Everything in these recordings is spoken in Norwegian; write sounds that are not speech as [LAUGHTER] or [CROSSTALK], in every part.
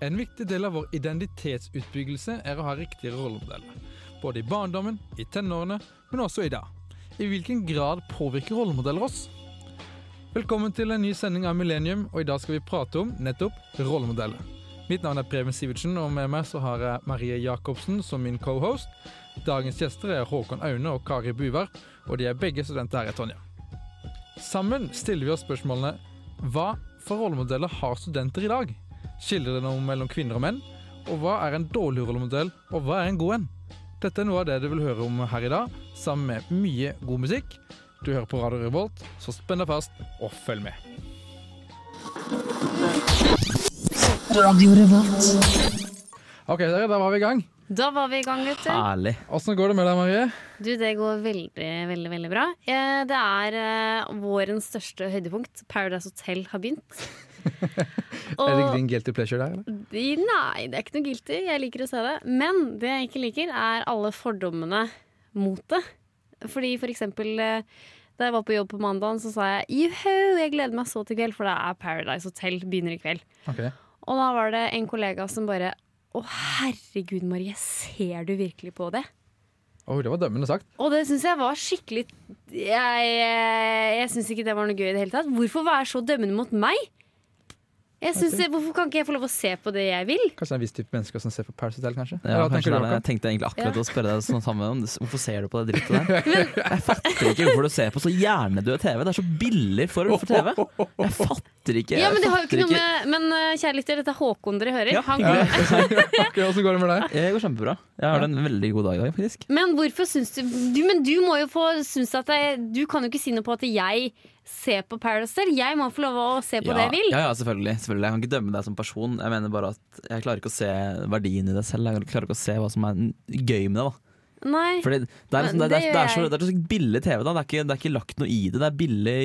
En viktig del av vår identitetsutbyggelse er å ha riktige rollemodeller. Både i barndommen, i tenårene, men også i dag. I hvilken grad påvirker rollemodeller oss? Velkommen til en ny sending av Millennium, og i dag skal vi prate om nettopp rollemodeller. Mitt navn er Preben Sivertsen, og med meg så har jeg Marie Jacobsen som min cohost. Dagens gjester er Håkon Aune og Kari Buvar, og de er begge studenter her i Tonja. Sammen stiller vi oss spørsmålene Hva for rollemodeller har studenter i dag? Skildrer det noe mellom kvinner og menn? Og hva er en dårlig rollemodell, og hva er en god en? Dette er noe av det du vil høre om her i dag, sammen med mye god musikk. Du hører på Radio Revolt, så spenn deg fast og følg med. Radio Revolt. Ok, dere, da var vi i gang. Da var vi i gang, gutter. Herlig. Åssen går det med deg, Marie? Du, det går veldig, veldig veldig bra. Eh, Det er eh, vårens største høydepunkt. Paradise Hotel har begynt. [LAUGHS] Er det din guilty pleasure der? eller? de- Nei, det er ikke noe guilty. Jeg liker å se det. Men det jeg ikke liker, er alle fordommene mot det. Fordi for eksempel eh, da jeg var på jobb på mandag, så sa jeg juhu, jeg gleder meg så til kveld, for det er Paradise Hotel begynner i kveld. Okay. Og da var det en kollega som bare å herregud, Marie, ser du virkelig på det? Oh, det var dømmende sagt. Og det syns jeg var skikkelig Jeg, jeg, jeg syns ikke det var noe gøy i det hele tatt. Hvorfor være så dømmende mot meg? Jeg synes, Hvorfor kan ikke jeg få lov å se på det jeg vil? Kanskje det er en viss type mennesker som ser på Paris Hotel, kanskje? Ja, kanskje det? Jeg tenkte egentlig akkurat Ja. å spørre deg sånn sammen om Hvorfor ser du på det drittet der? [LAUGHS] Jeg fatter ikke hvorfor du ser på så hjernedød TV. Det er så billig form for TV. Jeg fatter ikke. Ja, Men det har jo ikke noe med Men uh, kjære lytter, dette er Håkon dere hører. Ja, Han, Ja, Åssen [LAUGHS] går det med deg? Det går kjempebra. Jeg har en veldig god dag i dag, faktisk. men hvorfor syns du, du Men du må jo få synes at jeg, Du kan jo ikke si noe på at jeg ser på Paradise Hotel. Jeg må få lov å se på Ja, det jeg vil. ja, ja, selvfølgelig, selvfølgelig. Jeg kan ikke dømme deg som person. Jeg mener bare at jeg klarer ikke å se verdien i det selv. Jeg klarer ikke å se hva som er gøy med det. da Nei. Fordi det er, liksom, det, det, det er, er så, det er så billig TV. da Det er, ikke, det er ikke lagt noe i det. Det er billig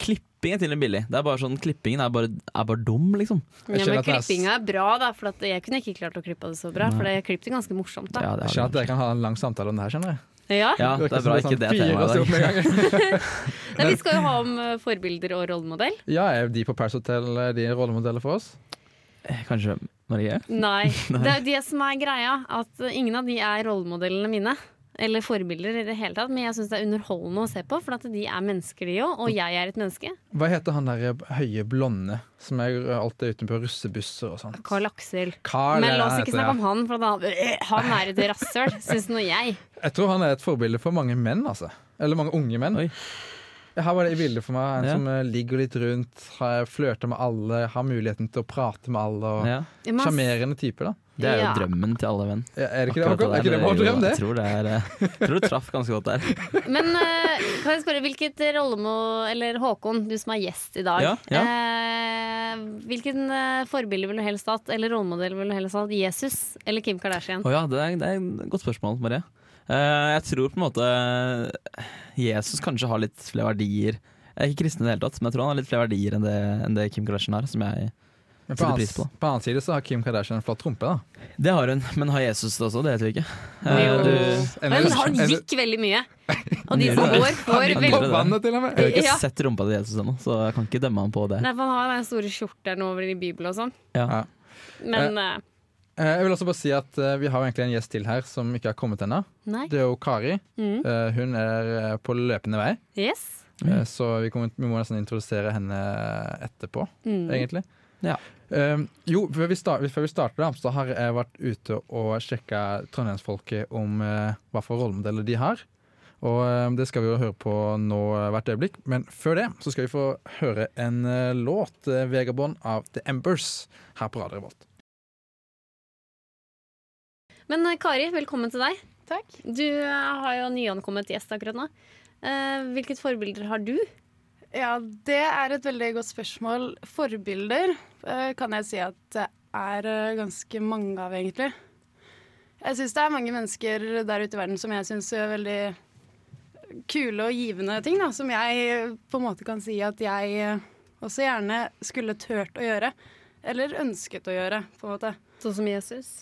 Klipping er til og med billig. Det er bare sånn, Klippingen er bare, er bare dum, liksom. Ja, men er klippinga er bra, da. For at jeg kunne ikke klart å klippe det så bra. For jeg klippet det ganske morsomt. da Ja, det Jeg er, skjønner at dere kan ha en lang samtale om det her, skjønner jeg. Ja. ja, det er bra ikke det temaet i dag. [LAUGHS] [LAUGHS] Nei, vi skal jo ha om eh, forbilder og rollemodell. Ja, er de på Paris Hotel eh, de rollemodeller for oss? Kanskje Marie? [LAUGHS] Nei. Det er jo det som er greia. At eh, ingen av de er rollemodellene mine. Eller forbilder i det hele tatt. Men jeg syns det er underholdende å se på, for at de er mennesker, de òg. Og jeg er et menneske. Hva heter han der høye blonde som er alltid ute på russebusser og sånt? Carl Aksel. Carl, Men la oss ikke snakke om han, for han, han er et rasshøl, [LAUGHS] syns nå jeg. Jeg tror han er et forbilde for mange menn, altså. Eller mange unge menn. Oi. Her var det i bildet for meg. En Ja. som eh, ligger litt rundt, har- flørter med alle, har muligheten til å prate med alle. Og Ja. Type, da. Det er jo Ja. drømmen til alle venn. Ja, Er det ikke det, Akkurat Håkon? Er ikke det vår drøm, det? Jeg tror, det er, eh, jeg tror du traff ganske godt der. [LAUGHS] Men uh, kan jeg spørre, hvilket rollemo... Eller Håkon, du som er gjest i dag. Ja, ja. Eh, hvilken forbilde ville du helst hatt? Eller rollemodell ville du helst hatt? Jesus eller Kim Kardashian? Oh, ja, det er, det er et godt spørsmål, Marie. Uh, jeg tror på en måte Jesus kanskje har litt flere verdier. Jeg er ikke kristen i det hele tatt, men jeg tror han har litt flere verdier enn det, enn det Kim Kardashian har. Som jeg, Men på annen, pris på. på annen side så har Kim Kardashian en flott rumpe, da. det har hun, men har Jesus det også? Det vet vi ikke. Eh, du, Men han gikk veldig mye. Og de som går, får Han veldig. Vannet, til og med! jeg har ikke Ja. sett rumpa til Jesus ennå, så jeg kan ikke dømme han på det. Nei, for Han har den store skjorten over i Bibelen og sånn. Ja. Men uh, uh, Jeg vil også bare si at Vi har egentlig en gjest til her som ikke har kommet ennå. Det er jo Kari. Mm. Hun er på løpende vei, Yes. Mm. så vi, kommer, vi må nesten introdusere henne etterpå, Mm. egentlig. Ja. Eh, jo, før vi, start, før vi starter, da, så har jeg vært ute og sjekka trondheimsfolket om uh, hva for rollemodeller de har. Og uh, det skal vi jo høre på nå uh, hvert øyeblikk. Men før det så skal vi få høre en eh, låt, eh, 'Vegabond' av The Embers, her på Radio Revolt. Men Kari, velkommen til deg. Takk. Du har jo nyankommet gjest akkurat nå. Eh, hvilket forbilder har du? Ja, det er et veldig godt spørsmål. Forbilder eh, kan jeg si at det er eh, ganske mange av, egentlig. Jeg syns det er mange mennesker der ute i verden som jeg syns gjør veldig kule og givende ting, da, som jeg eh, på en måte kan si at jeg også gjerne skulle turt å gjøre. Eller ønsket å gjøre, på en måte. Sånn som Jesus?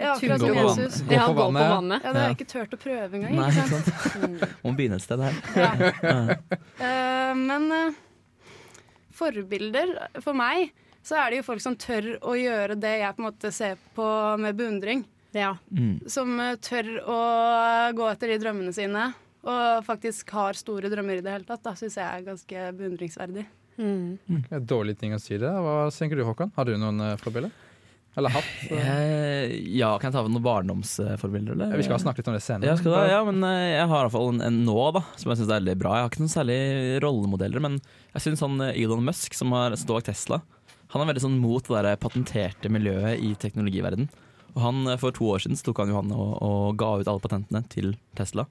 Ja, Gå på vann. Jesus. Gå på vannet. på vannet. Ja, det har jeg ikke turt å prøve engang. Nei, Ikke sant? sant? Må begynne et sted her. Ja. Eh, men uh, forbilder for meg så er det jo folk som tør å gjøre det jeg på en måte ser på med beundring. Ja. Mm. Som eh, tør å gå etter de drømmene sine, og faktisk har store drømmer i det hele tatt. Da syns jeg er ganske beundringsverdig. Mm. Er dårlig ting å si det. Hva tenker du, Håkon? Har du noen forbilder? Eller hatt? eh? Ja, kan jeg ta med noen barndomsforbilder, eller? Vi skal snakke litt om det senere. Jeg skal ja, men eh, jeg har i hvert fall en, en nå, da, som jeg syns er veldig bra. Jeg har ikke noen særlig rollemodeller, men jeg syns han eh, Elon Musk, som har stått Tesla, han er veldig sånn mot det der patenterte miljøet i teknologiverden. Og han, eh, For to år siden tok han jo han og, og ga ut alle patentene til Tesla.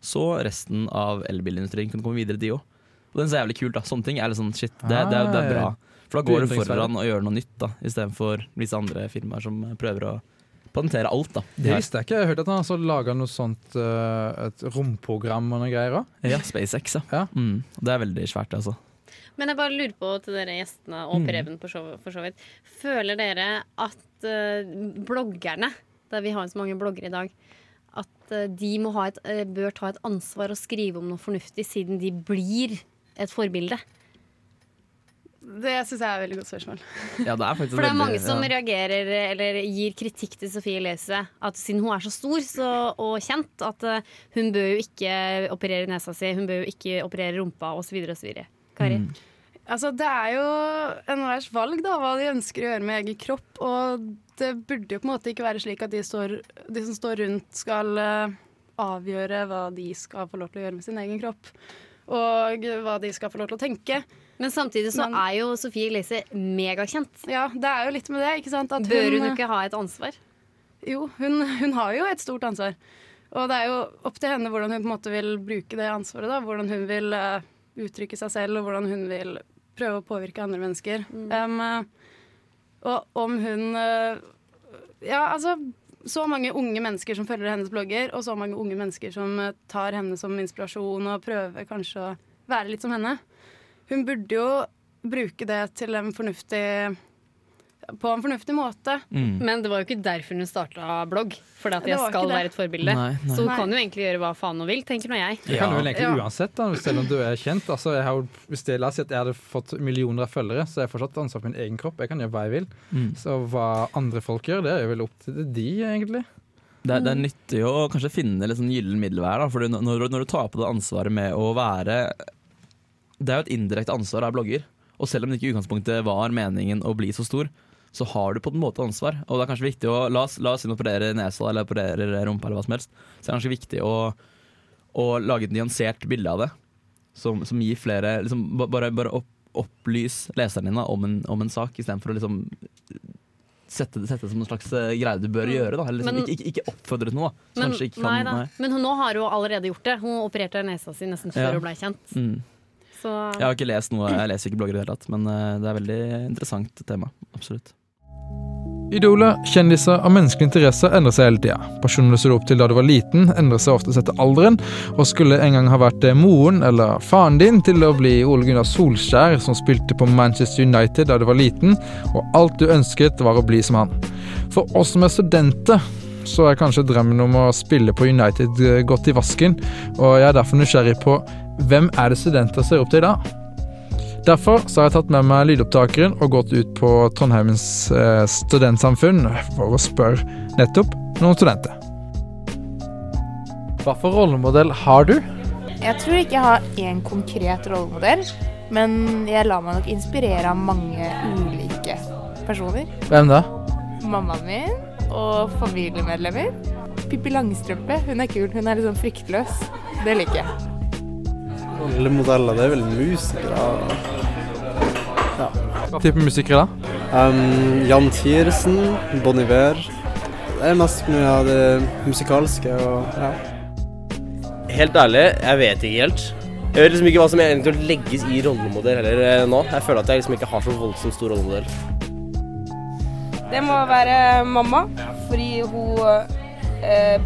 Så resten av elbilindustrien kunne komme videre, de òg. Og det er er jævlig kult. da Sånne ting er litt sånn shit, det, det, det, det er bra. For da går du foran og gjør noe nytt, da istedenfor visse andre firmaer som prøver å patentere alt. da Det visste jeg ikke. Jeg hørte at han har laga noe sånt eh, Et romprogram og noe greier òg. Ja, SpaceX, ja. Ja. Mm, det er veldig svært, altså. Men jeg bare lurer på til dere gjestene og Mm. Preben for så, for så vidt. Føler dere at eh, bloggerne, der vi har så mange bloggere i dag, at eh, de må ha et, bør ta et ansvar og skrive om noe fornuftig, siden de blir et forbilde? Det syns jeg er et veldig godt spørsmål. [LAUGHS] Ja, det er For det er veldig- mange som ja. reagerer eller gir kritikk til Sofie Elise. At siden hun er så stor så, og kjent, at eh, hun bør jo ikke operere nesa si, hun bør jo ikke operere rumpa osv. osv. Kari? Mm. Altså, det er jo enhvers valg da, hva de ønsker å gjøre med egen kropp. Og det burde jo på en måte ikke være slik at de, står, de som står rundt, skal eh, avgjøre hva de skal få lov til å gjøre med sin egen kropp. Og hva de skal få lov til å tenke. Men samtidig så Men- er jo Sofie Elise megakjent. Ja, det er jo litt med det, ikke sant? At Bør hun ikke ha et ansvar? Jo, hun, hun har jo et stort ansvar. Og det er jo opp til henne hvordan hun på en måte vil bruke det ansvaret. da, Hvordan hun vil uh, uttrykke seg selv, og hvordan hun vil prøve å påvirke andre mennesker. Um, eh, og om hun uh, Ja, altså så mange unge mennesker som følger hennes blogger, og så mange unge mennesker som eh, tar henne som inspirasjon og prøver kanskje å være litt som henne. Hun burde jo bruke det til en fornuftig på en fornuftig måte. Mm. Men det var jo ikke derfor hun starta blogg. Fordi at jeg skal være et forbilde. Nei, nei. Så hun kan jo egentlig gjøre hva faen hun vil, tenker nå jeg. Det kan jo vel egentlig Ja. uansett, da, selv om du er kjent. Altså, jeg har, hvis det, la oss si at jeg hadde fått millioner av følgere, så har jeg fortsatt ansvar for min egen kropp. Jeg kan gjøre hva jeg vil. Mm. Så hva andre folk gjør, det er jo vel opp til de, egentlig. Det, er- det er nyttig å kanskje finne litt sånn gyllen middelvær. Da, for når, når du tar på deg ansvaret med å være Det er jo et indirekte ansvar av blogger. Og selv om det ikke i utgangspunktet var meningen å bli så stor, så har du på en måte ansvar. Og det er kanskje viktig å La oss, la oss operere nesa eller operere rumpa eller hva som helst. Så det er kanskje viktig å, å lage et nyansert bilde av det. Som, som gir flere liksom, Bare, bare opp, opplys din dine om en, om en sak, istedenfor å liksom sette, sette det som en slags eh, greie du bør gjøre. Da. Eller liksom, Men- ikke, ikke, oppfordre til noe. Men, ikke nei nei. Men hun, nå har hun allerede gjort det. Hun opererte nesa si nesten før Ja. hun ble kjent. Mm. Så Jeg har ikke lest noe, jeg leser ikke blogger i det hele tatt, men eh, det er veldig interessant tema. Absolutt. Idoler, kjendiser og menneskelige interesser endrer seg hele tida. Personen du så opp til da du var liten, endrer seg ofte etter alderen, og skulle en gang ha vært eh, moren eller faren din til å bli Ole Gunnar Solskjær, som spilte på Manchester United da du var liten, og alt du ønsket var å bli som han. For oss som er studenter, så er kanskje drømmen om å spille på United eh, gått i vasken, og jeg er derfor nysgjerrig på hvem er det studenter ser opp til da? Derfor så har jeg tatt med meg lydopptakeren og gått ut på Trondheimens eh, studentsamfunn for å spørre nettopp noen studenter. Hva for rollemodell har du? Jeg tror ikke jeg har én konkret rollemodell, men jeg lar meg nok inspirere av mange ulike personer. Hvem da? Mammaen min og familiemedlemmer. Pippi Langstrømpe, hun er kul. Hun er litt sånn fryktløs. Det liker jeg. Rollemodeller, det er vel musikere. Hva type musikere da? Um, Jan Tiersen, Bon Iver. Det er mest mye av det musikalske og ja. Helt ærlig, jeg vet ikke helt. Jeg vet liksom ikke hva som egentlig legges i rollemodell heller eh, nå. Jeg føler at jeg liksom ikke har så voldsomt stor rollemodell. Det må være mamma, fordi hun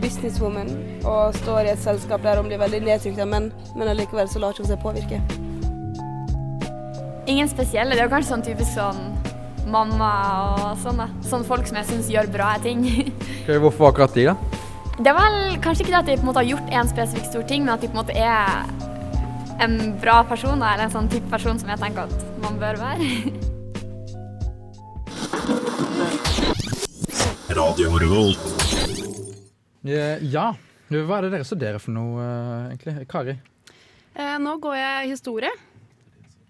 businesswoman og står i et selskap der hun blir veldig nedtrykt av menn, men allikevel så lar hun seg påvirke. Ingen spesielle. Det er jo kanskje sånn typisk sånn mamma og sånn, da. Sånn folk som jeg syns gjør bra ting. [LAUGHS] okay, Hvorfor akkurat de, da? Det er vel kanskje ikke det at de på en måte har gjort én spesifikk stor ting, men at de på en måte er en bra person, da, eller en sånn type person som jeg tenker at man bør være. [LAUGHS] Eh, Ja. Hva er det dere studerer for noe, eh, egentlig? Kari, Eh, nå går jeg historie.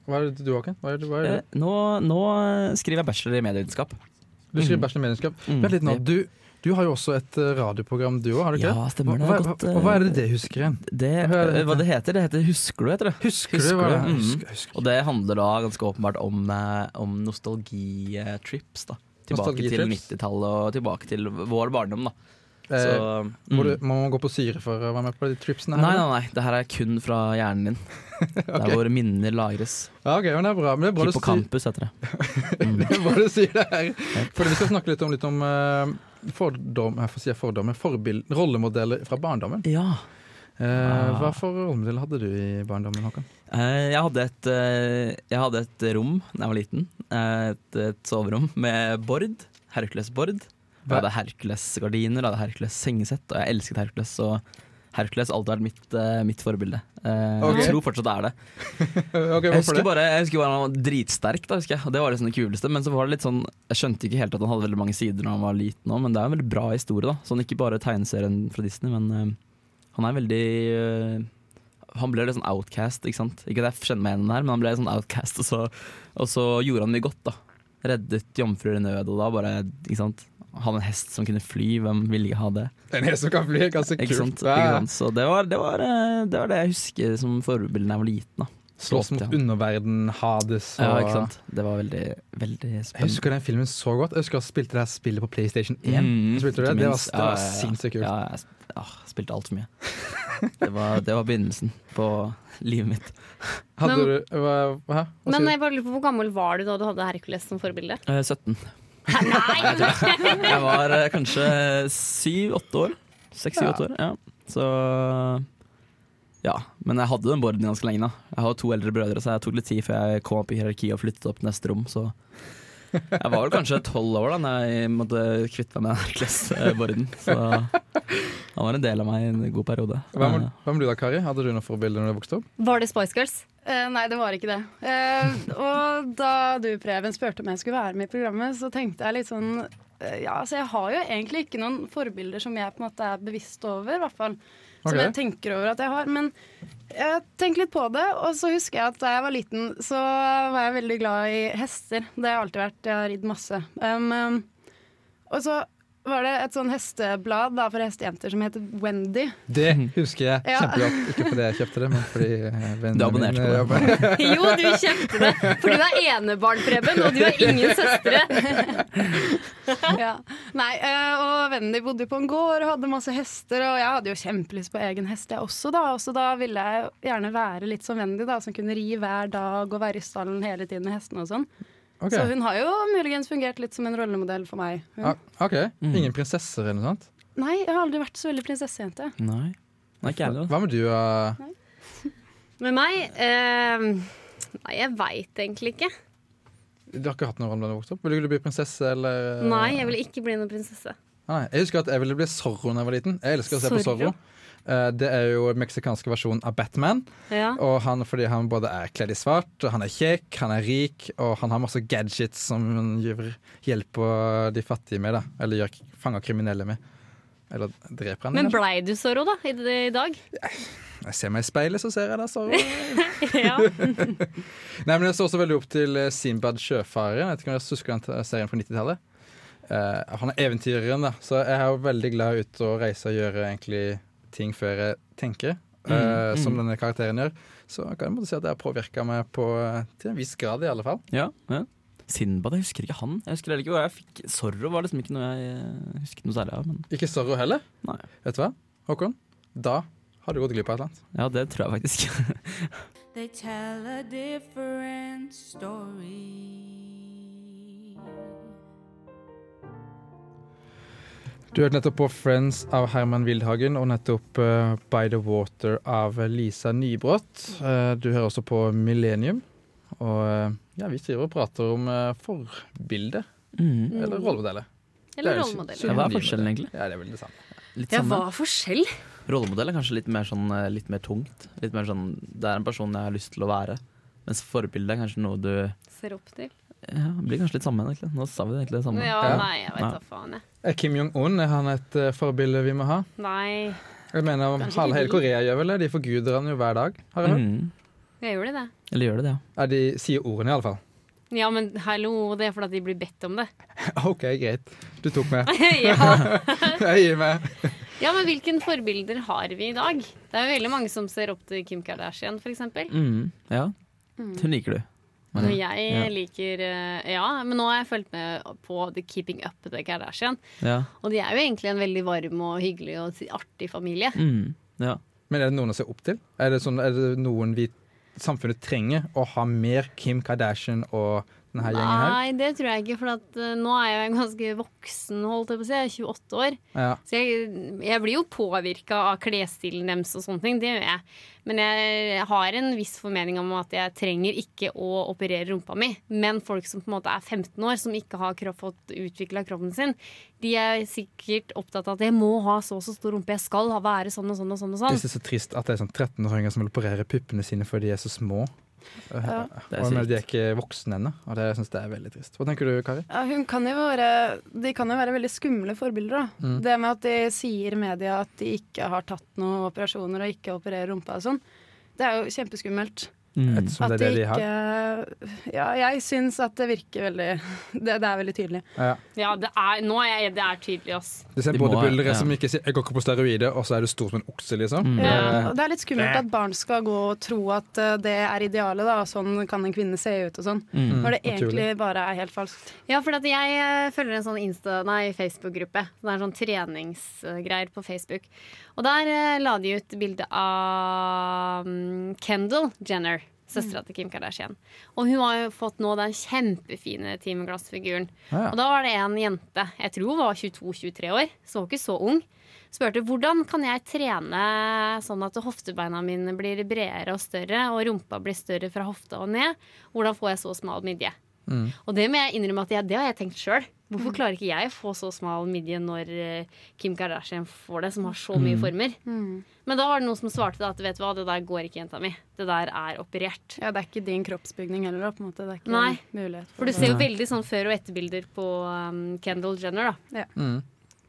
hva er det du, Håken? Hva er det, hva er det? Eh, Nå, nå skriver jeg bachelor i medievitenskap. Du skriver mm. bachelor i medievitenskap? Mm, Vent litt nå. Du, du har jo også et eh, radioprogram, du òg, har du ikke Ja, stemmer det. Hva, hva, hva, hva er det eh, det husker igjen? Det, Hva det eh, heter? Det heter Husker du, heter det. Husker, Husker du hva det du? Mm. Husker, husker. Og det handler da ganske åpenbart om, eh, om nostalgitrips. da Tilbake til Nostalgitrips? 90-tallet og tilbake til vår barndom. da Eh, Så, må, mm. du, må man gå på syre for å være med på de tripsene? Her, nei, nei. nei, Det her er kun fra hjernen din. Det [LAUGHS] Ok. er hvor minner lagres. Ja, ok, men det er bra. Men det er bra, Hippocampus heter det. [LAUGHS] Mm. det er bra du sier det her. For vi skal snakke litt om, litt om uh, fordom, jeg får si fordommer, forbild, rollemodeller fra barndommen. Ja. Uh, Ah. Hva for rollemodell hadde du i barndommen, Håkon? Uh, Jeg hadde et, uh, jeg hadde et rom da jeg var liten. Eh, Et, et soverom med Bård. Hercules Bård. Jeg hadde Hercules-gardiner, hadde Hercules sengesett, og jeg elsket Hercules. og Hercules alltid vært mitt, uh, mitt forbilde. Uh, Ok. Jeg tror fortsatt det er det. [LAUGHS] Ok, Jeg husker, det? bare, jeg husker bare han var dritsterk, da, husker jeg. det var liksom det kuleste. Men så var det litt sånn jeg skjønte ikke helt at han hadde veldig mange sider når han var liten òg, men det er en veldig bra historie. da Sånn Ikke bare tegneserien fra Disney, men uh, han er veldig Han ble litt sånn outcast, ikke sant. Ikke at jeg kjenner meg igjen her, men han ble sånn outcast, og så, og så gjorde han mye godt, da. Reddet jomfruer i nød, og da bare ikke sant Hadde en hest som kunne fly, hvem ville ikke ha det? En hest som kan fly, ganske ganske Ikke sant? kult. Ikke sant? Så det var, det, var, eh, det var det jeg husker som forbilde da jeg var liten. da Slåss mot underverden, Hades og Ja, ikke sant. Det var veldig, veldig Jeg husker den filmen så godt. Jeg husker jeg spilte det her spillet på PlayStation 1. Mm, Spilte du det? Det var, det var Ja, ja, ja. sinnssykt kult. Ja, jeg sp- ah, spilte altfor mye. Det var, det var begynnelsen på livet mitt. Hadde Men- du hva, hva, hva Men jeg bare lurer på Hvor gammel var du da du hadde Hercules som forbilde? Eh, 17. Nei! [LAUGHS] Jeg var eh, kanskje syv-åtte år. Seks-syv-åtte år. Ja. Så ja. Men jeg hadde den borden ganske lenge. da Jeg har to eldre brødre, så jeg tok litt tid før jeg kom opp i hierarkiet og flyttet opp til neste rom. Så jeg var vel kanskje tolv år da Når jeg måtte kvitte meg med Hercules-borden. Så [LAUGHS] han var en del av meg i en god periode. Hvem, med, hva du da, Kari? Hadde du noe forbilde når du vokste opp? Var det Spice Girls? Eh, nei, det var ikke det. Uh, og da du, Preben, spurte om jeg skulle være med i programmet, så tenkte jeg litt sånn uh, Ja, altså jeg har jo egentlig ikke noen forbilder som jeg på en måte er bevisst over, i hvert fall. Som jeg tenker over at jeg har. Men jeg tenker litt på det, og så husker jeg at da jeg var liten, så var jeg veldig glad i hester. Det har jeg alltid vært. Jeg har ridd masse. Um, um, og så var det et sånn hesteblad da, for hestejenter som heter Wendy. Det husker jeg Ja. kjempegodt. Ikke fordi jeg kjøpte det, men fordi eh, vennene Du abonnerte mine på det. [LAUGHS] Jo, du kjøpte det fordi du er enebarn, Preben, og du har ingen søstre. [LAUGHS] ja. Nei, eh, og Wendy bodde på en gård og hadde masse hester, og jeg hadde jo kjempelyst på egen hest, jeg også, da. Og så da ville jeg gjerne være litt som Wendy, da, som kunne ri hver dag og være i stallen hele tiden med hestene og sånn. Ok. Så hun har jo muligens fungert litt som en rollemodell for meg. Ah, ok, Ingen prinsesser eller noe sånt? Nei, jeg har aldri vært så veldig prinsessejente. Nei. Nei, ikke heller. Hva med du? Uh, [LAUGHS] Med meg Uh, Nei, jeg veit egentlig ikke. du har ikke hatt noen rolle da du vokste opp? Ville du bli prinsesse eller eh, Nei, jeg vil ikke bli noen prinsesse. Nei, jeg husker at jeg ville bli Zorro da jeg var liten. Jeg elsker å se på Zorro? Eh, det er jo den meksikanske versjonen av Batman. Ja. Og han, fordi han både er kledd i svart, han er kjekk, han er rik, og han har masse gadgets som hjelper de fattige med. da Eller gjør, fanger kriminelle med. Eller dreper han. Men blei du Zorro, da, i, i dag? Jeg ser meg i speilet, så ser jeg da Zorro. [LAUGHS] [LAUGHS] Nei, men Jeg så også veldig opp til eh, Sinbad sjøfarer. Jeg vet ikke om dere husker den serien fra 90-tallet. Uh, han er eventyreren, da, så jeg er jo veldig glad ute og reise og gjøre egentlig ting før jeg tenker. eh, Mm, Som mm. denne karakteren gjør. Så kan jeg måtte si at det har påvirka meg på, eh, til en viss grad, i alle fall. Ja, ja. Sinbad, jeg husker ikke han. Jeg husker heller ikke hvor jeg fikk Zorro var liksom ikke noe jeg eh, husket noe særlig av. Men Ikke Zorro heller. Nei. Vet du hva, Håkon? Da har du gått glipp av et eller annet. ja, det tror jeg faktisk. [LAUGHS] They tell a different story. Du hørte nettopp på Friends av Herman Wildhagen og nettopp eh, By the Water av Lisa Nybrott. Eh, du hører også på Millennium. Og eh, ja, vi driver og prater om uh, forbilde. Mm. Eller rollemodeller. Eller er rollemodeller. Ja, hva er forskjellen egentlig? Ja, det er vel det samme. Litt Ja, samme. hva er forskjell? Rollemodell er kanskje litt mer, sånn, litt mer tungt. Litt mer sånn, det er en person jeg har lyst til å være. Mens forbilde er kanskje noe du Ser opp til. Ja, det blir kanskje litt samme, egentlig. Nå sa vi det egentlig det samme. Ja, Ja. nei, jeg vet da faen, jeg. Er Kim Jong-un er han et uh, forbilde vi må ha? Nei, Jeg mener, halve hele. Korea gjør vel det? De forguder han jo hver dag, har jeg hørt. Mm. gjør de det. Eller gjør de det, ja. Ja, de sier ordene i alle fall. Ja, men hallo, det er fordi de blir bedt om det. [LAUGHS] OK, greit. Du tok meg. [LAUGHS] ja. [LAUGHS] Jeg gir meg. ja, men hvilke forbilder har vi i dag? Det er jo veldig mange som ser opp til Kim Kardashian, for eksempel. Mm. ja. Hun liker du. Men- jeg ja. liker eh, Ja, men nå har jeg fulgt med på The Keeping Up with the Kardashian. Ja. Og de er jo egentlig en veldig varm og hyggelig og artig familie. Mm. ja. Men er det noen å se opp til? Er det, sånn, er det noen vi samfunnet trenger å ha mer Kim Kardashian og denne gjengen her? Nei, det tror jeg ikke, for at, uh, nå er jeg ganske voksen, holdt jeg på å si. Jeg er 28 år. Ja. Så jeg, jeg blir jo påvirka av klesstilen deres og sånne ting. Det gjør jeg. Men jeg har en viss formening om at jeg trenger ikke å operere rumpa mi. Men folk som på en måte er 15 år, som ikke har kropp, fått utvikla kroppen sin, de er sikkert opptatt av at jeg må ha så og så stor rumpe. Jeg skal ha- være sånn og sånn og sånn. og sånn. det er så trist at det er sånn 13-åringer som vil operere puppene sine fordi de er så små. Ja. Det er og, de er ikke voksne ennå, og det synes jeg er veldig trist. Hva tenker du, Kari? Ja, hun kan jo være, de kan jo være veldig skumle forbilder. Da. Mm. Det med at de sier i media at de ikke har tatt noen operasjoner og ikke opererer rumpa og sånn, det er jo kjempeskummelt. Mm. Ettersom det er det de har. Ja, jeg syns at det virker veldig [LAUGHS] Det, det er veldig tydelig. Ja. Ja, det er, nå er jeg, det er tydelig, ass. Du ser De bodybuildere ja. som ikke sier 'jeg går ikke på steroider', og så er du stor som en okse, liksom. Mm. Ja, Eh, og det er litt skummelt at barn skal gå og tro at eh, det er idealet, da, sånn kan en kvinne se ut og sånn. Mm. Når det egentlig bare er helt falskt. Ja, for at jeg eh, følger en sånn Insta, nei, Facebook-gruppe. Det er en sånn treningsgreier på Facebook. Og der eh, la de ut bilde av mm, Kendall Jenner. Søstera til Kim Kardashian. Og hun har jo fått nå den kjempefine timeglassfiguren. Ja. Og da var det en jente, jeg tror hun var 22-23 år, så hun ikke så ung, spurte hvordan kan jeg trene sånn at hoftebeina mine blir bredere og større, og rumpa blir større fra hofta og ned. Hvordan får jeg så smal midje? Mm. Og det må jeg innrømme at jeg, det har jeg tenkt sjøl. Hvorfor klarer ikke jeg å få så smal midje når eh, Kim Kardashian får det, som har så mye former? Men da var det noen som svarte da at vet du hva, det der går ikke, jenta mi. Det der er operert. Ja, det er ikke din kroppsbygning heller, da. På en måte. Det er ikke Nei. mulighet For du ser jo veldig sånn før- og etterbilder på um, Kendall Jenner, da. Mm.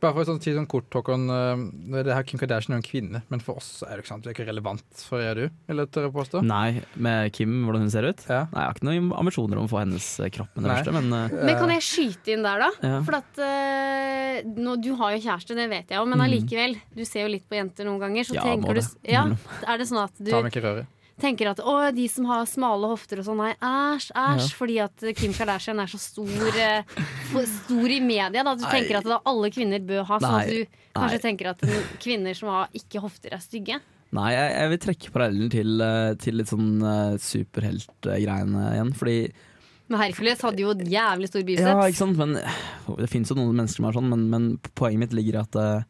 Bare for å sånn, si sånn kort, Håkon. eh, Det her Kim Kardashian er en kvinne, men for oss er det ikke sant, det er ikke relevant for er du, vil jeg tørre å påstå. Nei, med Kim, hvordan hun ser ut? Ja. Nei, Jeg har ikke noen ambisjoner om å få hennes eh, kropp med det verste, men uh... Men kan jeg skyte inn der, da? Ja. For at uh, nå, Du har jo kjæreste, det vet jeg jo, men Mm. allikevel. Du ser jo litt på jenter noen ganger. Så Ja, tenker du ja, Er det sånn at du Ta meg ikke i røret. Tenker at å, de som har smale hofter og sånn, nei, æsj, æsj. Ja. Fordi at Kim Kardashian er så stor, eh, stor i media. Da. Du Nei. tenker at da alle kvinner bør ha sånn at Nei. du kanskje Nei. tenker at kvinner som har ikke hofter, er stygge. Nei, jeg, jeg vil trekke parallellen til, eh, til litt sånn uh, superheltgreiene igjen. Fordi Men Hercules hadde jo jævlig stor biceps. Ja, ikke sant, men Det fins jo noen mennesker som er sånn, men, men poenget mitt ligger i at uh,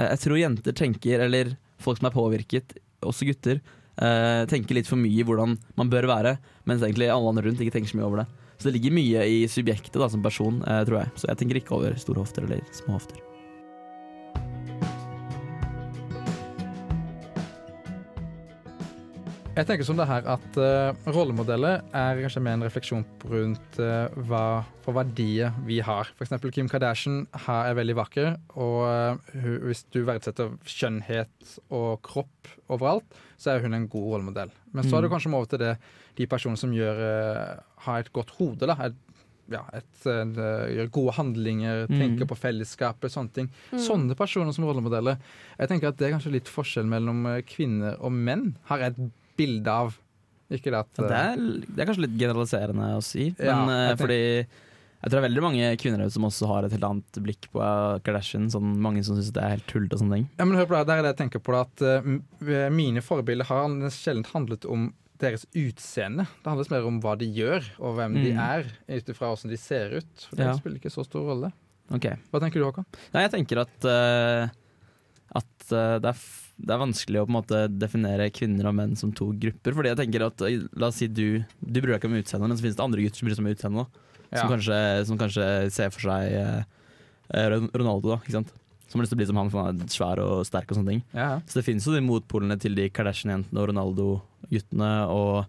jeg tror jenter tenker, eller folk som er påvirket, også gutter, eh, tenker litt for mye i hvordan man bør være, mens egentlig alle andre rundt ikke tenker så mye over det. Så det ligger mye i subjektet da, som person, uh, tror jeg. Så jeg tenker ikke over store hofter eller små hofter. Jeg tenker som det her at uh, rollemodeller er kanskje mer en refleksjon rundt uh, hva for verdier vi har. Eksempel Kim Kardashian her er veldig vakker, og uh, hvis du verdsetter skjønnhet og kropp overalt, så er hun en god rollemodell. Men så er det Mm. kanskje over til det, de personene som gjør, har et godt hode. da, et, ja, et, gjør gode handlinger, Mm. tenker på fellesskapet, sånne ting. Mm. Sånne personer som rollemodeller. Jeg tenker at Det er kanskje litt forskjell mellom kvinner og menn. Har jeg et bilde av. Ikke det at Ja, det, er, det er kanskje litt generaliserende å si, men Ja, eh, jeg fordi jeg tror det er veldig mange kvinner som også har et helt annet blikk på eh, Kardashian. Sånn, mange som syns det er helt tullete og sånne ting. Ja, men hør på det, Der er det jeg tenker på det at uh, mine forbilder har sjelden handlet om deres utseende. Det handler mer om hva de gjør, og hvem de Mm. er, ut ifra hvordan de ser ut. Det Ja. spiller ikke så stor rolle. Ok. Hva tenker du, Håkon? Nei, jeg tenker at, eh, at eh, det, er det er vanskelig å definere kvinner og menn som to grupper. Fordi jeg tenker at eh, La oss si du Du bryr deg ikke om utseendet, men så finnes det andre gutter som bryr seg om utseendet. Som, kanskje, som kanskje ser for seg eh, eh, Ronaldo, da. Ikke sant? Som har lyst til å bli som han, for han er svær og sterk og sånne ting. Ja. Så det finnes jo de motpolene til de Kardashian-jentene og Ronaldo-guttene. Og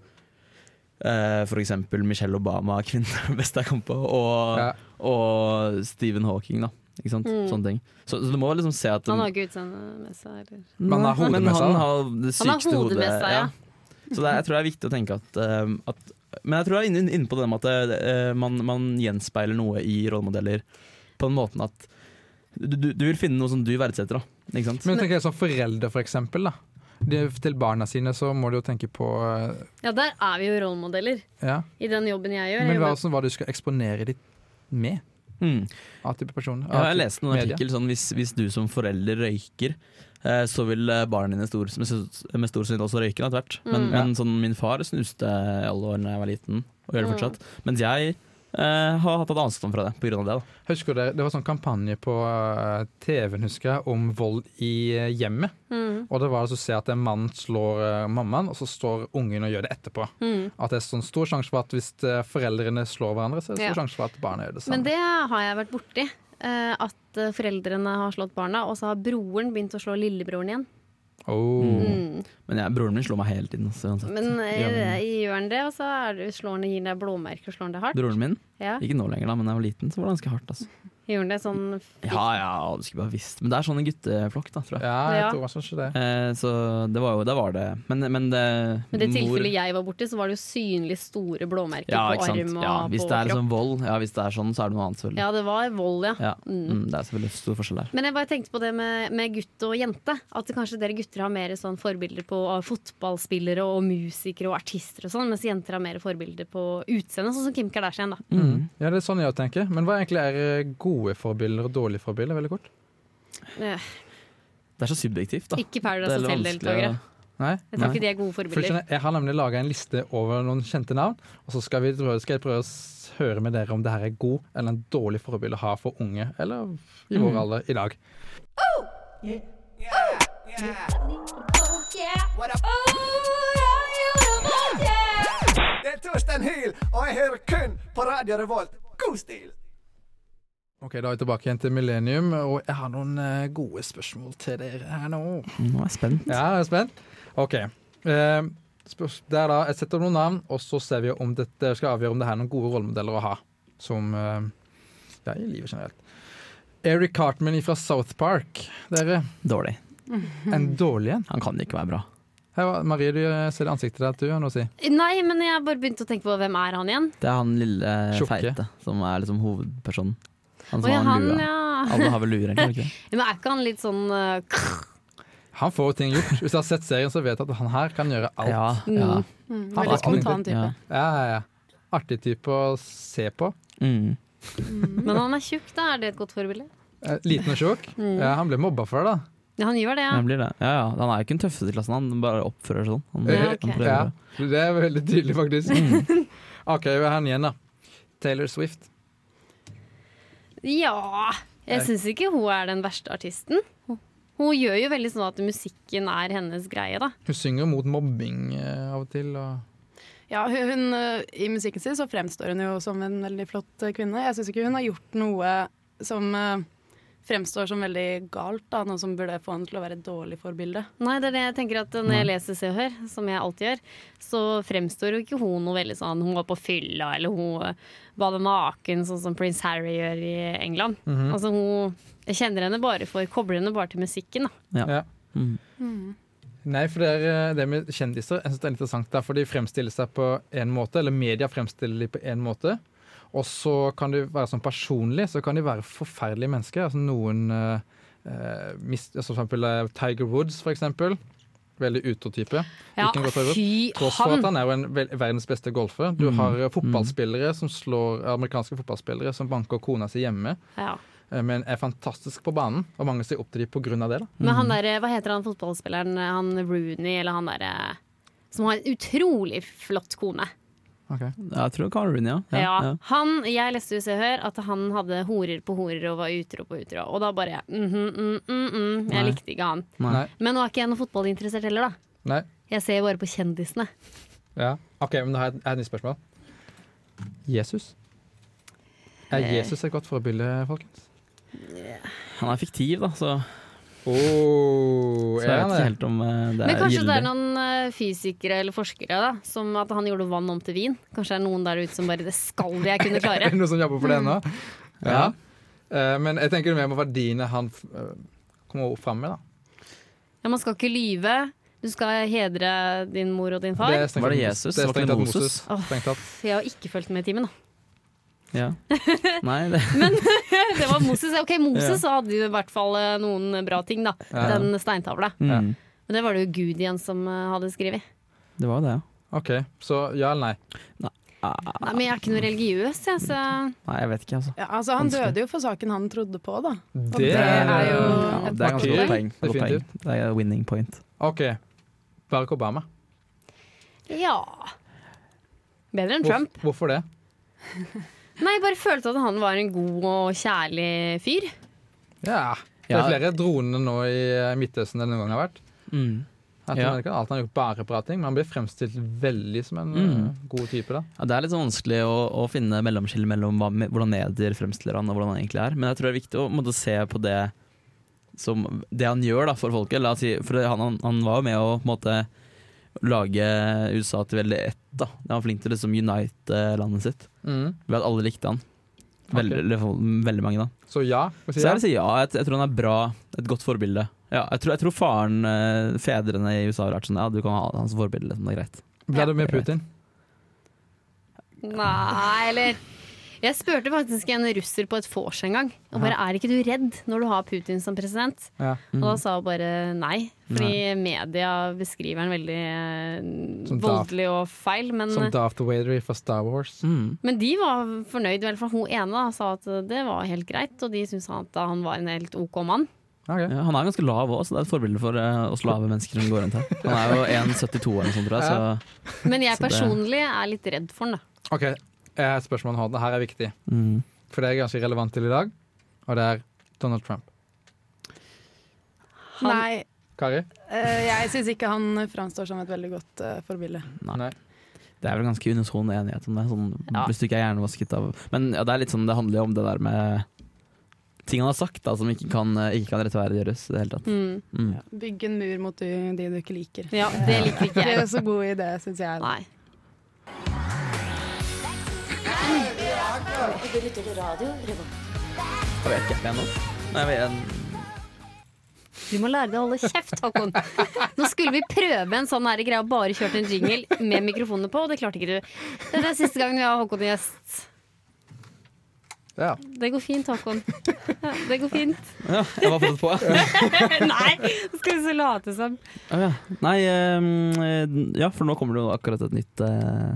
eh, for eksempel Michelle Obama, kvinne, [LAUGHS] best jeg kom på, og, Ja. og Stephen Hawking, da. Ikke sant? Mm. Sånne ting. Så, så du må liksom se at Han har ikke utseende med seg, eller Men han har hodet med seg, han har det Han har sykeste hodet med seg, ja. Så det jeg tror det er viktig å tenke at, uh, at Men jeg tror jeg er inne, inne på det med at uh, man, man gjenspeiler noe i rollemodeller på den måten at du, du, du vil finne noe som du verdsetter, da. Ikke sant? Men jeg tenker som forelder, for eksempel. Da. De, til barna sine så må du jo tenke på eh, Ja, der er vi jo rollemodeller. Ja. I den jobben jeg gjør. Men hva, jobber- som, hva du skal eksponere ditt med Mm. A-type personer. Ja, jeg leste en artikkel sånn hvis, hvis du som forelder røyker, eh, så vil eh, barna dine stor, med, med stor sannsynlighet også røyke etter hvert. Men, Mm. men sånn, min far snuste i alle årene jeg var liten, og gjør det Mm. fortsatt. Mens jeg eh, har hatt avstand fra det pga. det. da Husker du det, det var sånn kampanje på eh, TV-en husker jeg, om vold i eh, hjemmet. Mm. Og det var altså å se at en mann slår mammaen, og så står ungen og gjør det etterpå. Mm. At det er sånn stor sjanse for at hvis foreldrene slår hverandre, så er det stor Ja. sjanse for at barna gjør det samme. Men det har jeg vært borti. eh, At foreldrene har slått barna, og så har broren begynt å slå lillebroren igjen. Oh. Mm. Men jeg, broren min slår meg hele tiden. Så uansett. Men eh, gjør han det, og så er det, slår han, gir han deg blåmerker og slår han deg hardt? Broren min? Ja. Ikke nå lenger, da, men da jeg var liten, så var det ganske hardt. Altså. Han det sånn Ja ja, du skulle bare visst. Men det er sånn en gutteflokk, da, tror jeg. Ja, jeg tror også ikke det. Eh, så det var jo det. Var det. Men, men det Men det tilfellet jeg var borti, så var det jo synlig store blåmerker ja, på arm og ja, Hvis på det er kropp. sånn vold, ja, hvis det er sånn, så er det noe annet, selvfølgelig. Ja, det var vold, ja. Ja. Mm. Mm, det er selvfølgelig stor forskjell der. Men jeg bare tenkte på det med, med gutt og jente. At kanskje dere gutter har mer sånn forbilder på fotballspillere og musikere og artister og sånn, mens jenter har mer forbilder på utseende, sånn som Kim Kardashian, da. Mm. Ja, det er sånn jeg tenker. Men hva egentlig er eh, gode forbilder og dårlige forbilder? Veldig kort. Eh, Det er så subjektivt, da. Ikke Paradise Hotel-deltakere. Nei? Jeg tror ikke de er gode forbilder. jeg har nemlig laga en liste over noen kjente navn, og så skal, vi, skal jeg prøve å høre med dere om det her er god eller en dårlig forbilde å ha for unge, eller i vår Mm. alder i dag. Det er Torstein Hyl, og jeg hører kun på Radio Revolt. God stil! Ok, Da er vi tilbake igjen til Millennium, og jeg har noen eh, gode spørsmål til dere her nå. Nå er jeg spent. Ja, jeg er spent. OK. Eh, det er da, Jeg setter noen navn, og så ser vi om dette skal avgjøre om det er noen gode rollemodeller å ha som eh, ja, i livet generelt. Eric Cartman fra South Park. Dere, Dårlig. en dårlig en? Han kan ikke være bra. Her, Marie, du ser i ansiktet ditt at du har noe å si. Nei, men jeg bare begynte å tenke på hvem er han igjen? Det er han lille Tjokke. feite som er liksom hovedpersonen. Han som ja, har han, lua. ja. Alle har vel luer, egentlig? ikke? [LAUGHS] Men er ikke han litt sånn uh, [LAUGHS] Han får ting gjort. Hvis du har sett serien, så vet du at han her kan gjøre alt. Ja, ja. Mm, Han veldig spontan type. Ja. Ja, ja, ja. Artig type å se på. Mm. Men han er tjukk, da. Er det et godt forbilde? Eh, Liten og tjukk. Mm. Ja, han ble mobba for det, da. Ja, han gjør det, ja. Han blir det. Ja, ja. Han er jo ikke den tøffeste i klassen, han bare oppfører seg sånn. Han, Ja, okay. han. Ja, det er veldig tydelig, faktisk. [LAUGHS] OK, vi har han igjen, da. Taylor Swift. Ja Jeg syns ikke hun er den verste artisten. Hun- Hun gjør jo veldig sånn at musikken er hennes greie, da. Hun synger mot mobbing eh, av og til. Og Ja, hun, hun, eh, I musikken sin så fremstår hun jo som en veldig flott eh, kvinne. Jeg syns ikke hun har gjort noe som fremstår som veldig galt, da, noe som burde få henne til å være et dårlig forbilde. Nei, det er det jeg tenker at Når jeg leser Se og Hør, som jeg alltid gjør, så fremstår jo ikke hun noe veldig sånn Hun var på fylla, eller hun bader naken, sånn som Prince Harry gjør i England. Mhm. Altså hun Jeg kjenner henne bare for Kobler henne bare til musikken, da. Ja. Ja. Mm. Nei, for det, er, eh, det med kjendiser jeg synes det er interessant, der, for de fremstiller seg på en måte, eller media fremstiller de på en måte. Og så kan de være sånn personlig, så kan de være forferdelige mennesker. Altså noen eh, eh, mist, altså For eksempel eh, Tiger Woods, for eksempel. Veldig utro-type. Ja, fy Tross for han! at han er jo en verdens beste golfer. Du Mm. har eh, fotballspillere som slår amerikanske fotballspillere som banker kona si hjemme, Ja. men er fantastisk på banen. Og mange ser opp til dem av det. da. Men han der, hva heter han fotballspilleren, han Rooney, eller han derre som har en utrolig flott kone. Ok. Jeg tror Karin, ja. ja. Ja, Han, Jeg leste jo Se og Hør at han hadde horer på horer og var utro på utro. Og da bare mhm, mm, mm, mm, Jeg Nei. likte ikke han. Nei. Men nå er ikke jeg noe fotballinteressert heller, da. Nei. Jeg ser bare på kjendisene. Ja. OK, men da har jeg et nytt spørsmål. Jesus. Er Eh. Jesus et godt forbilde, folkens? Han er fiktiv, da, så Oh, Så jeg vet ikke helt om det er gyldig. Men kanskje det er noen eh, fysikere eller forskere da Som at han gjorde vann om til vin. Kanskje det er noen der ute som bare Det skal jeg kunne [LAUGHS] klare. noen som jobber for det ennå? Mm. Ja. Eh, men jeg tenker mer på verdiene han uh, kommer fram med. da. Ja, Man skal ikke lyve. Du skal hedre din mor og din far. Det Var det Jesus? Det Var det Moses? Moses. Åh. Jeg har ikke fulgt med i timen, da. Ja. [LAUGHS] Nei, det Men [LAUGHS] det var Moses. Ok, Moses hadde i hvert fall eh, noen bra ting, da. Ja. Den steintavla. Mm. Men det var det jo Gud igjen som eh, hadde skrevet. Det var det, ja. OK, så ja eller nei? Nei, men jeg er ikke noe religiøs, jeg, så Nei, jeg vet ikke, altså. Ja, altså, han Vanskelig. døde jo for saken han trodde på, da. Det, Det er jo ja, et Det er ganske godt poeng. Definitivt. Det er winning point. OK. Barack Obama. ja. Bedre enn Hvor, Trump. hvorfor det? [LAUGHS] Nei, jeg bare følte at han var en god og kjærlig fyr. Ja. Det er Ja. flere droner nå i eh, Midtøsten enn noen gang har vært. Mm. Jeg Ja. ikke alt han har gjort bare bra ting, men han blir fremstilt veldig som en Mm. eh, god type. da. Ja, det er litt sånn vanskelig å, å finne mellomskille mellom hva, hvordan medier fremstiller han og hvordan han egentlig er. Men jeg tror det er viktig å måtte se på det som det han gjør da, for folket. La oss si, for han, han, han var jo med å på en måte lage USA til veldig ett. da. Han var flink til å liksom unite landet sitt Mm. ved at alle likte han. Veldig, okay. veldig mange, da. Så ja? Si Så jeg vil si ja. Jeg, jeg tror han er bra. Et godt forbilde. Ja, jeg, tror, jeg tror faren, eh, fedrene i USA har vært sånn Ja, du kan ha han som forbilde. Liksom, det er greit. Blir du med Putin? Nei, eller Jeg spurte faktisk en russer på et vors en gang. Og bare er ikke du redd når du har Putin som president? Ja. Og da sa hun bare nei, fordi media beskriver han veldig eh, Som voldelig og feil. Men, Som Daft Wadery fra Star Wars. Mm. men de var fornøyd, i hvert fall hun ene da, sa at det var helt greit. Og de syntes at han var en helt OK mann. Okay. Ja, han er ganske lav òg, så det er et forbilde for uh, oss lave mennesker som går rundt her. Han er jo 1,72 eller noe sånt, tror jeg. Så Men jeg personlig er litt redd for han, da. OK, jeg har et spørsmål nå. Det her er viktig. mm. For det er ganske relevant til i dag, og det er Donald Trump. Han, Nei, Kari? Uh, jeg syns ikke han framstår som et veldig godt uh, forbilde. Nei. Det er vel ganske unison enighet om det, sånn, Ja. hvis du ikke er hjernevasket av Men ja, det er litt sånn, det handler jo om det der med ting han har sagt da, som ikke kan, eh, ikke kan rettferdiggjøres i det hele tatt. mm, Mm. Bygg en mur mot de, de du ikke liker. ja, det liker ikke Det er jeg. så god idé, syns jeg. Nei. Jeg vet ikke ennå. Nei, jeg vet, Du må lære deg å holde kjeft, Håkon. Nå skulle vi prøve en sånn her greie og bare kjørt en jingle med mikrofonene på, og det klarte ikke du. Dette er siste gangen vi har Håkon i gjest. Ja. Det går fint, Håkon. Ja, det går fint. ja, jeg var forberedt på det. [LAUGHS] Nei, nå skal vi så late som. Ja. Nei, eh, ja, for nå kommer det jo akkurat et nytt eh,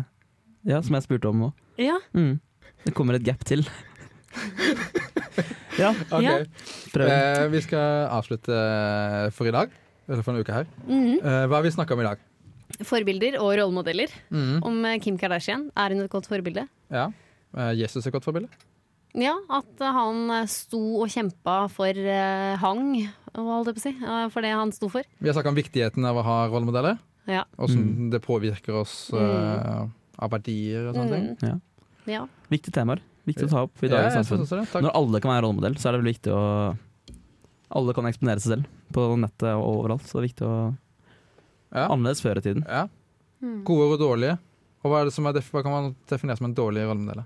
Ja, som jeg spurte om nå. Ja, Mm. Det kommer et gap til. ja, [LAUGHS] OK. Ja. prøv. Eh, vi skal avslutte eh, for i dag. Eller for en uke her. mhm. Eh, hva har vi snakka om i dag? Forbilder og rollemodeller. Mm. Om eh, Kim Kardashian. Er hun et godt forbilde? Ja. Eh, Jesus er et godt forbilde. Ja, at han sto og kjempa for eh, hang, holdt jeg på å si, for det han sto for. Vi har snakka om viktigheten av å ha rollemodeller. Ja. Åssen det påvirker oss eh, av verdier og sånne ting. Mm. Ja. Ja. Viktige temaer. Viktig å ta opp i Ja, dagens samfunn. Takk. Når alle kan være rollemodell, så er det vel viktig å Alle kan eksponere seg selv på nettet og overalt. Så det er viktig å Ja. Annerledes før i tiden. Ja. Mm. Gode og dårlige. Og hva, er det som er, def- hva kan man definere som en dårlig rollemodell?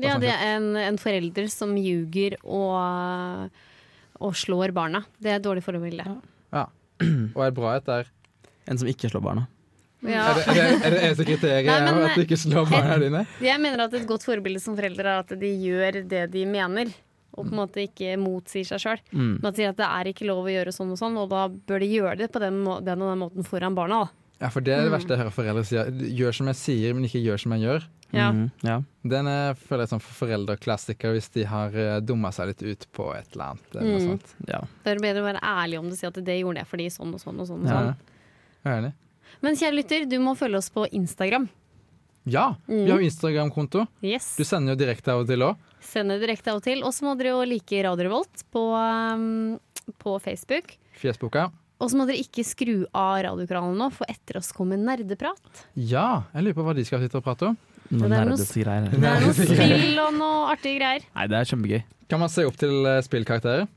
Ja, det er en, en forelder som ljuger og, og slår barna. Det er et dårlig forbilde. Og et bra et er En som ikke slår barna. Ja. Er det, er det, er det eneste kriteriet Nei, men- at du ikke slår barna dine? Jeg mener at et godt forbilde som foreldre er at de gjør det de mener. Og på en måte ikke motsier seg sjøl. Mm. Men at de at det er ikke lov å gjøre sånn og sånn, og da bør de gjøre det på den, må den og den måten foran barna. Da. Ja, for det er det Mm. verste jeg hører foreldre si. Gjør som jeg sier, men ikke gjør som jeg gjør. Ja. Mm, ja. Den er, føler jeg som foreldreklassiker hvis de har uh, dumma seg litt ut på et eller annet. Eller noe Mm. sånt. ja. Det er bedre å være ærlig om det, si at det gjorde jeg fordi sånn og sånn og sånn. Og Ja, sånn. jeg er enig. Men kjære lytter, du må følge oss på Instagram. Ja, vi Mm. har jo Instagram-konto. Yes. Du sender jo direkte av og til òg. Sender direkte av og til. Og så må dere jo like Radio Revolt på, um, på Facebook. ja. Og så må dere ikke skru av radiokanalen nå, for etter oss kommer nerdeprat. Ja, jeg lurer på hva de skal sitte og prate om. Noen det er noe greier. Det er noe spill og noe artige greier. Nei, det er kjempegøy. Kan man se opp til eh, spillkarakterer?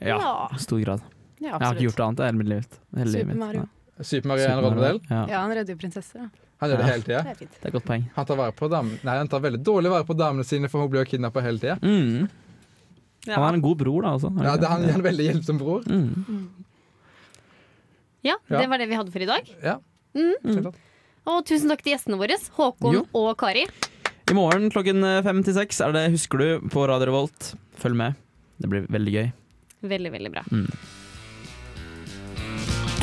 Ja, Ja. i stor grad. Ja, Jeg har ikke gjort annet hele mitt liv. Hele Super. Mario. Super Mario er en rollemodell. Ja. Ja, han redder jo prinsesser. da. Han gjør det hele tida. Det er. Det er et godt poeng. Han tar vare på damene Nei, han tar veldig dårlig vare på damene sine, for hun blir jo kidnappa hele tida. Mm. Han er en god bror, da. Også. Ja, det, han er en veldig hjelpsom bror. Mm. Ja, Ja. det var det vi hadde for i dag. Ja. Mm. Mm. Og tusen takk til gjestene våre, Håkon Jo. og Kari. I morgen klokken eh, fem til seks er det Husker du på Radio Revolt. Følg med. Det blir veldig gøy. Veldig, veldig bra.